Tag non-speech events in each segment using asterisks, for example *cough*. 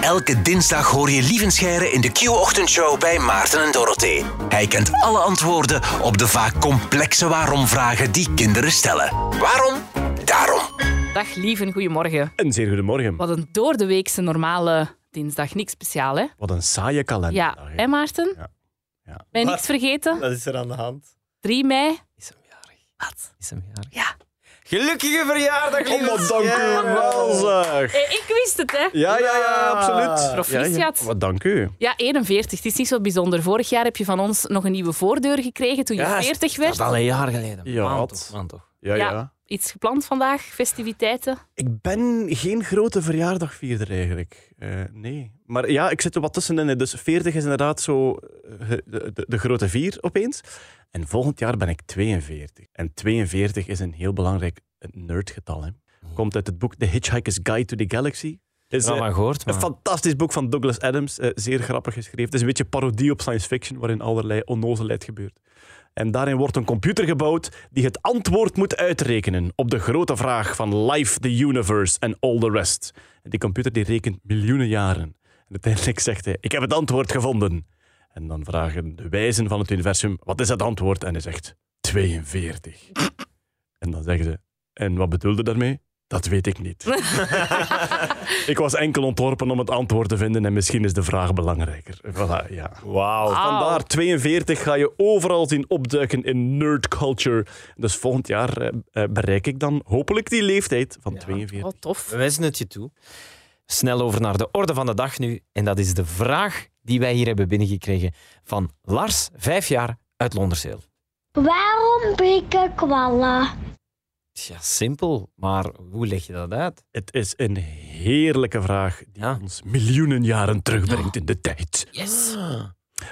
Elke dinsdag hoor je Lievenscheire in de Q-ochtendshow bij Maarten en Dorothee. Hij kent alle antwoorden op de vaak complexe waarom-vragen die kinderen stellen. Waarom? Daarom. Dag Lieven, goedemorgen. Een zeer goedemorgen. Wat een doordeweekse normale dinsdag. Niks speciaal, hè? Wat een saaie kalender. Ja, hè Maarten? Ja. Ja. Ben je niks vergeten? Wat is er aan de hand? 3 mei. Is hem jarig. Wat? Is hem jarig. Ja. Gelukkige verjaardag, Oh, lieve wat dank u wel, zeg. Eh, Ik wist het, hè? Ja, ja, ja, absoluut. Proficiat. Ja, ja. Wat dank u. Ja, 41. Het is niet zo bijzonder. Vorig jaar heb je van ons nog een nieuwe voordeur gekregen toen je Ja, 40 werd. Dat is al een jaar geleden. Ja, Maand wat? toch, maand toch. Ja, Ja. ja. Iets gepland vandaag? Festiviteiten? Ik ben geen grote verjaardagvierder eigenlijk. Eh, nee. Maar ja, ik zit er wat tussenin. hè. Dus 40 is inderdaad zo eh, de, de, de grote vier opeens. En volgend jaar ben ik 42. En 42 is een heel belangrijk nerdgetal. Hè. Komt uit het boek The Hitchhiker's Guide to the Galaxy. Is, Ja, eh, gehoord, Een fantastisch boek van Douglas Adams, zeer grappig geschreven. Het is een beetje parodie op science fiction, waarin allerlei onnozelheid gebeurt. En daarin wordt een computer gebouwd die het antwoord moet uitrekenen op de grote vraag van life, the universe and all the rest. En die computer die rekent miljoenen jaren. En uiteindelijk zegt hij, ik heb het antwoord gevonden. En dan vragen de wijzen van het universum, wat is het antwoord? En hij zegt, 42. En dan zeggen ze, en wat bedoelde daarmee? Dat weet ik niet. *laughs* ik was enkel ontworpen om het antwoord te vinden en misschien is de vraag belangrijker. Voilà, ja. Wauw. Vandaar 42 ga je overal zien opduiken in nerd culture. Dus volgend jaar eh, eh, bereik ik dan hopelijk die leeftijd van 42. Oh, tof. We wensen het je toe. Snel over naar de orde van de dag nu. En dat is de vraag die wij hier hebben binnengekregen van Lars, vijf jaar, uit Londerseel. Waarom breken kwallen? Tja, simpel. Maar hoe leg je dat uit? Het is een heerlijke vraag die Ja. ons miljoenen jaren terugbrengt in de tijd. Yes.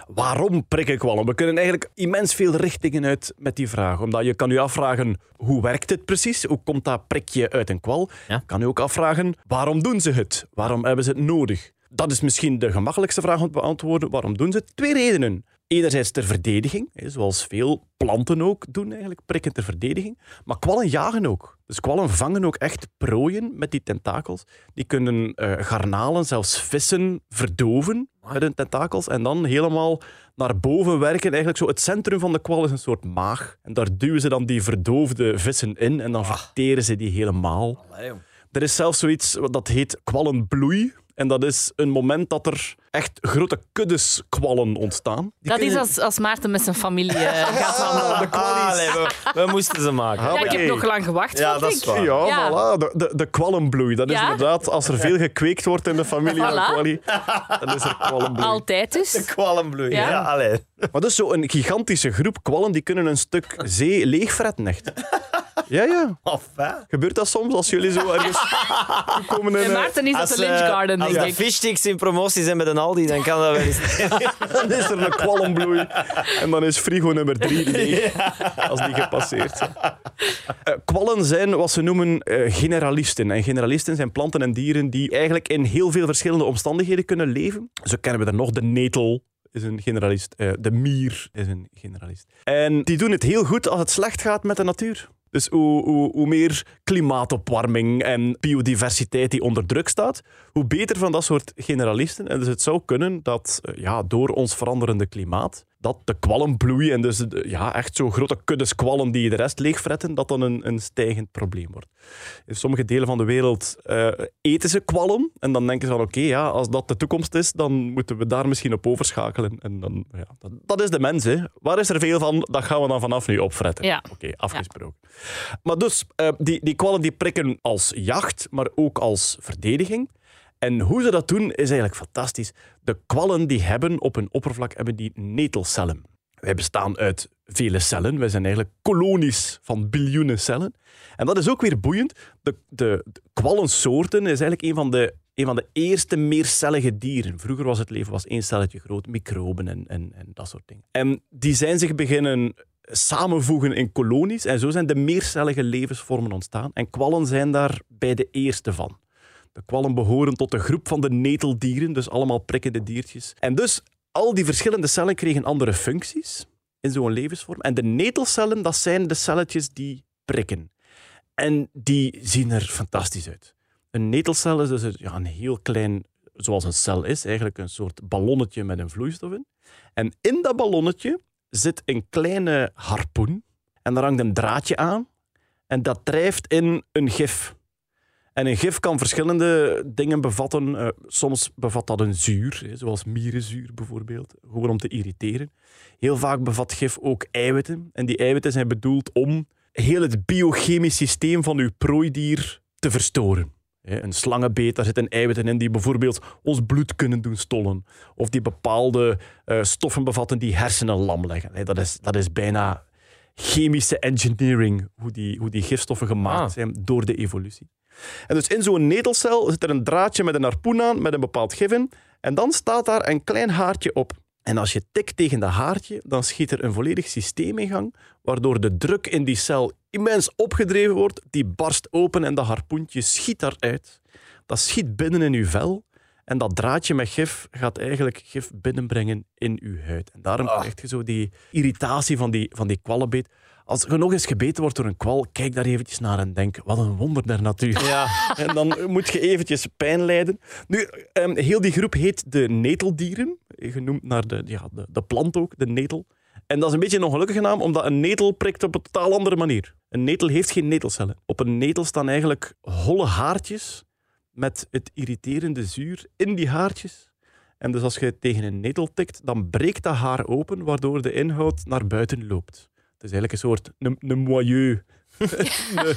Waarom prikkenkwallen? We kunnen eigenlijk immens veel richtingen uit met die vraag. Omdat je kan je afvragen, hoe werkt het precies? Hoe komt dat prikje uit een kwal? Ja. Kan je ook afvragen, waarom doen ze het? Waarom hebben ze het nodig? Dat is misschien de gemakkelijkste vraag om te beantwoorden. Waarom doen ze het? Twee redenen. Enerzijds ter verdediging, hè, zoals veel planten ook doen eigenlijk, prikken ter verdediging. Maar kwallen jagen ook. Dus kwallen vangen ook echt prooien met die tentakels. Die kunnen eh, garnalen, zelfs vissen, verdoven met hun tentakels en dan helemaal naar boven werken. Eigenlijk zo, het centrum van de kwal is een soort maag. En daar duwen ze dan die verdoofde vissen in en dan verteren ze die helemaal. Er is zelfs zoiets wat dat heet kwallenbloei. En dat is een moment dat er echt grote kuddes kwallen ontstaan. Die Dat is als, als Maarten met zijn familie eh, *laughs* gaat wandelen. Ah, nee, we, we *laughs* moesten ze maken. Ah, Ja, ik heb nog lang gewacht, Ja, dat is ik. waar. Ja, Ja. voilà. De, de, de kwallenbloei. Dat is Ja? inderdaad, als er veel gekweekt wordt in de familie dan is er kwallenbloei. Altijd dus. Kwallenbloei. Ja. Ja, allee. Maar dus zo'n gigantische groep kwallen, die kunnen een stuk zee leegfretten, echt. *laughs* Ja, ja. Enfin. Gebeurt dat soms als jullie zo ergens *laughs* komen in... En eh, Maarten is op Als, de Lynch eh, Garden, als denk de ik. fishsticks in promotie zijn met een Aldi, dan kan dat wel eens. *laughs* Dan is er een kwallenbloei. En dan is frigo nummer drie *laughs* leeg. Als die gepasseerd zijn. Eh, kwallen zijn wat ze noemen eh, generalisten. En generalisten zijn planten en dieren die eigenlijk in heel veel verschillende omstandigheden kunnen leven. Zo kennen we er nog de netel. Is een generalist. Eh, de mier is een generalist. En die doen het heel goed als het slecht gaat met de natuur. Dus hoe, meer klimaatopwarming en biodiversiteit die onder druk staat, hoe beter van dat soort generalisten. En dus het zou kunnen dat eh, ja, door ons veranderende klimaat, dat de kwallen bloeien en dus ja, echt zo grote kuddes kwallen die de rest leegfretten, dat dan een, een stijgend probleem wordt. In sommige delen van de wereld eh, eten ze kwallen en dan denken ze van oké, ja, als dat de toekomst is, dan moeten we daar misschien op overschakelen. En dan, ja, dat, dat is de mens. Hè. Waar is er veel van? Dat gaan we dan vanaf nu opfretten. Ja. Oké, afgesproken. Maar dus, eh, die, die kwallen die prikken als jacht, maar ook als verdediging. En hoe ze dat doen, is eigenlijk fantastisch. De kwallen die hebben op hun oppervlak hebben die netelcellen. Wij bestaan uit vele cellen. Wij zijn eigenlijk kolonies van biljoenen cellen. En dat is ook weer boeiend. De, de, kwallensoorten is eigenlijk een van de, een van de eerste meercellige dieren. Vroeger was het leven was één celletje groot, microben en, en, en dat soort dingen. En die zijn zich beginnen samenvoegen in kolonies. En zo zijn de meercellige levensvormen ontstaan. En kwallen zijn daar bij de eerste van. De kwallen behoren tot de groep van de neteldieren, dus allemaal prikkende diertjes. En dus al die verschillende cellen kregen andere functies in zo'n levensvorm. En de netelcellen, dat zijn de celletjes die prikken. En die zien er fantastisch uit. Een netelcel is dus een, ja, een heel klein zoals een cel is, eigenlijk een soort ballonnetje met een vloeistof in. En in dat ballonnetje zit een kleine harpoen. En daar hangt een draadje aan. En dat drijft in een gif. En een gif kan verschillende dingen bevatten. Eh, soms bevat dat een zuur, zoals mierenzuur bijvoorbeeld, gewoon om te irriteren. Heel vaak bevat gif ook eiwitten. En die eiwitten zijn bedoeld om heel het biochemisch systeem van uw prooidier te verstoren. Een slangenbeet, daar zitten eiwitten in die bijvoorbeeld ons bloed kunnen doen stollen. Of die bepaalde eh, stoffen bevatten die hersenen lam leggen. Dat is, dat is bijna chemische engineering, hoe die, hoe die gifstoffen gemaakt Ah. zijn door de evolutie. En dus in zo'n netelcel zit er een draadje met een harpoen aan, met een bepaald gif in. En dan staat daar een klein haartje op. En als je tikt tegen dat haartje, dan schiet er een volledig systeem in gang, waardoor de druk in die cel immens opgedreven wordt. Die barst open en dat harpoentje schiet daaruit. Dat schiet binnen in uw vel. En dat draadje met gif gaat eigenlijk gif binnenbrengen in uw huid. En daarom krijg je zo die irritatie van die, van die kwallenbeet. Als je nog eens gebeten wordt door een kwal, kijk daar eventjes naar en denk, wat een wonder der natuur. Ja. *laughs* En dan moet je eventjes pijn lijden. Nu, ehm, heel die groep heet de neteldieren, genoemd naar de, ja, de, de plant ook, de netel. En dat is een beetje een ongelukkige naam, omdat een netel prikt op een totaal andere manier. Een netel heeft geen netelcellen. Op een netel staan eigenlijk holle haartjes met het irriterende zuur in die haartjes. En dus als je tegen een netel tikt, dan breekt dat haar open, waardoor de inhoud naar buiten loopt. Het is eigenlijk een soort een, een moyeu. een,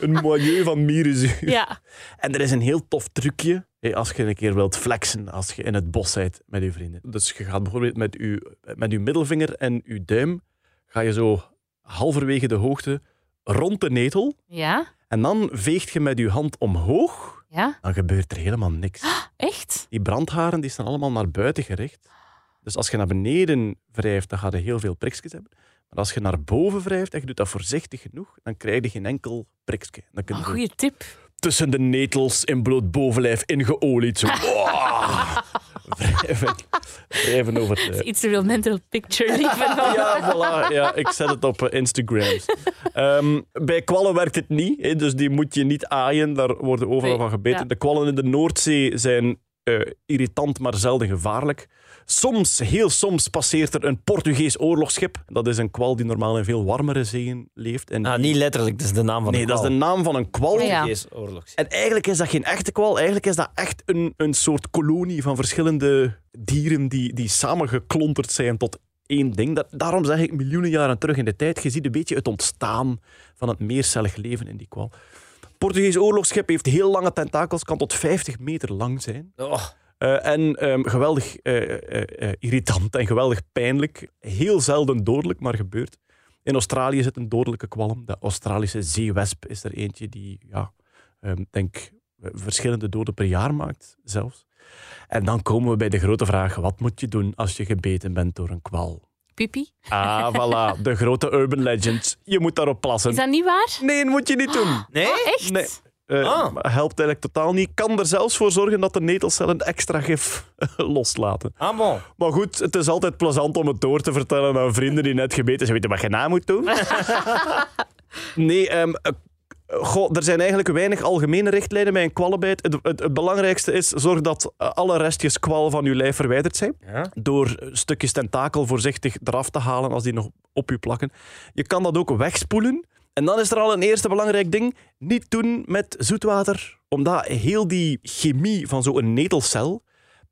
*laughs* een moyeu van mierenzuur. Ja. En er is een heel tof trucje als je een keer wilt flexen als je in het bos bent met je vrienden. Dus je gaat bijvoorbeeld met je, met uw middelvinger en je duim ga je zo halverwege de hoogte rond de netel Ja? en dan veegt je met je hand omhoog. Ja? Dan gebeurt er helemaal niks. Echt? Die brandharen die staan allemaal naar buiten gericht. Dus als je naar beneden wrijft, dan ga je heel veel prikjes hebben. Maar als je naar boven wrijft en je doet dat voorzichtig genoeg, dan krijg je geen enkel prikje. Dan kun Een je goede tip. tussen de netels in bloot bovenlijf ingeolied. Zo. *laughs* Wow. Wrijven over het... Iets te veel mental picture, lieve. *laughs* ja, voilà. Ja, ik zet het op eh, Instagrams. Ehm, bij kwallen werkt het niet, hè, dus die moet je niet aaien. Daar worden overal Nee, van gebeten. ja. De kwallen in de Noordzee zijn eh, irritant, maar zelden gevaarlijk. Soms, heel soms, passeert er een Portugees oorlogsschip. Dat is een kwal die normaal in veel warmere zeeën leeft. En die- niet letterlijk, dat is de naam van Nee, de dat is de naam van een kwal. Ja. Portugees oorlogs. En eigenlijk is dat geen echte kwal. Eigenlijk is dat echt een, een soort kolonie van verschillende dieren die, die samengeklonterd zijn tot één ding. Dat, daarom zeg ik miljoenen jaren terug in de tijd. Je ziet een beetje het ontstaan van het meercellig leven in die kwal. Portugees oorlogsschip heeft heel lange tentakels, kan tot 50 meter lang zijn. Oh, Eh, en ehm, geweldig eh, eh, irritant en geweldig pijnlijk. Heel zelden dodelijk, maar gebeurt. In Australië zit een dodelijke kwalm. De Australische zeewesp is er eentje die, ja, ehm, denk verschillende doden per jaar maakt zelfs. En dan komen we bij de grote vraag: wat moet je doen als je gebeten bent door een kwal? Pipi. Ah, voilà, de grote urban legend. Je moet daarop plassen. Is dat niet waar? Nee, dat moet je niet doen. nee? Oh, echt? Nee. Ah. maar Helpt eigenlijk totaal niet. Kan er zelfs voor zorgen dat de netelcellen extra gif *laughs* loslaten. Ah, bon. Maar goed, het is altijd plezant om het door te vertellen aan vrienden die net gebeten zijn. Weet je wat je na moet doen? *laughs* nee, ehm, eh, goh, er zijn eigenlijk weinig algemene richtlijnen bij een kwallenbijt. Het, het, het belangrijkste is, zorg dat eh, alle restjes kwal van je lijf verwijderd zijn. Ja. Door stukjes tentakel voorzichtig eraf te halen als die nog op je plakken. Je kan dat ook wegspoelen. En dan is er al een eerste belangrijk ding. Niet doen met zoetwater. Omdat heel die chemie van zo'n netelcel,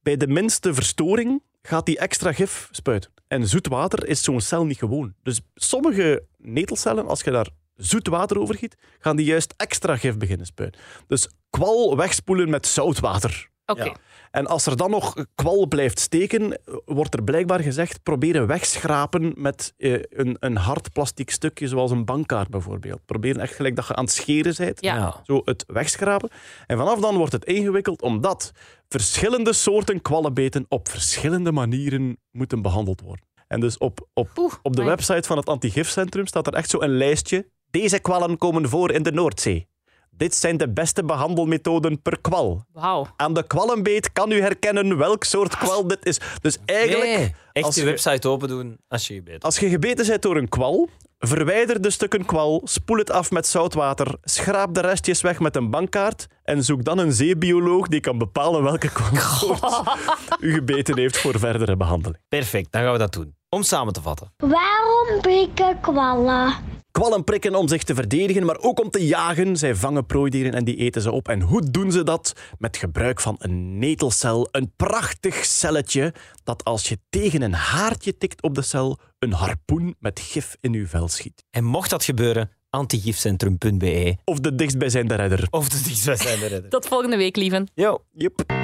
bij de minste verstoring, gaat die extra gif spuiten. En zoetwater is zo'n cel niet gewoon. Dus sommige netelcellen, als je daar zoet water over giet, gaan die juist extra gif beginnen spuiten. Dus kwal wegspoelen met zoutwater. Oké. Ja. En als er dan nog kwal blijft steken, wordt er blijkbaar gezegd: proberen wegschrapen met eh, een, een hard plastic stukje, zoals een bankkaart bijvoorbeeld. Proberen echt gelijk dat je aan het scheren bent, Ja. zo het wegschrapen. En vanaf dan wordt het ingewikkeld, omdat verschillende soorten kwallenbeten op verschillende manieren moeten behandeld worden. En dus op, op, Oeh, op de website van het Antigifcentrum staat er echt zo een lijstje. Deze kwallen komen voor in de Noordzee. Dit zijn de beste behandelmethoden per kwal. Wauw. Aan de kwallenbeet kan u herkennen welk soort kwal dit is. Dus eigenlijk, Nee, echt als je website open doen als je je beet. als je gebeten bent door een kwal, verwijder de stukken kwal, spoel het af met zout water, schraap de restjes weg met een bankkaart en zoek dan een zeebioloog die kan bepalen welke kwalsoort u gebeten heeft voor verdere behandeling. Perfect, dan gaan we dat doen. Om samen te vatten. Waarom prikken kwallen? Kwallen prikken om zich te verdedigen, maar ook om te jagen. Zij vangen prooidieren en die eten ze op. En hoe doen ze dat? Met gebruik van een netelcel, een prachtig celletje dat als je tegen een haartje tikt op de cel, een harpoen met gif in uw vel schiet. En mocht dat gebeuren, antigifcentrum.be Of de dichtstbijzijnde redder. of de dichtstbijzijnde redder. Tot volgende week, lieven. Yo. Yep.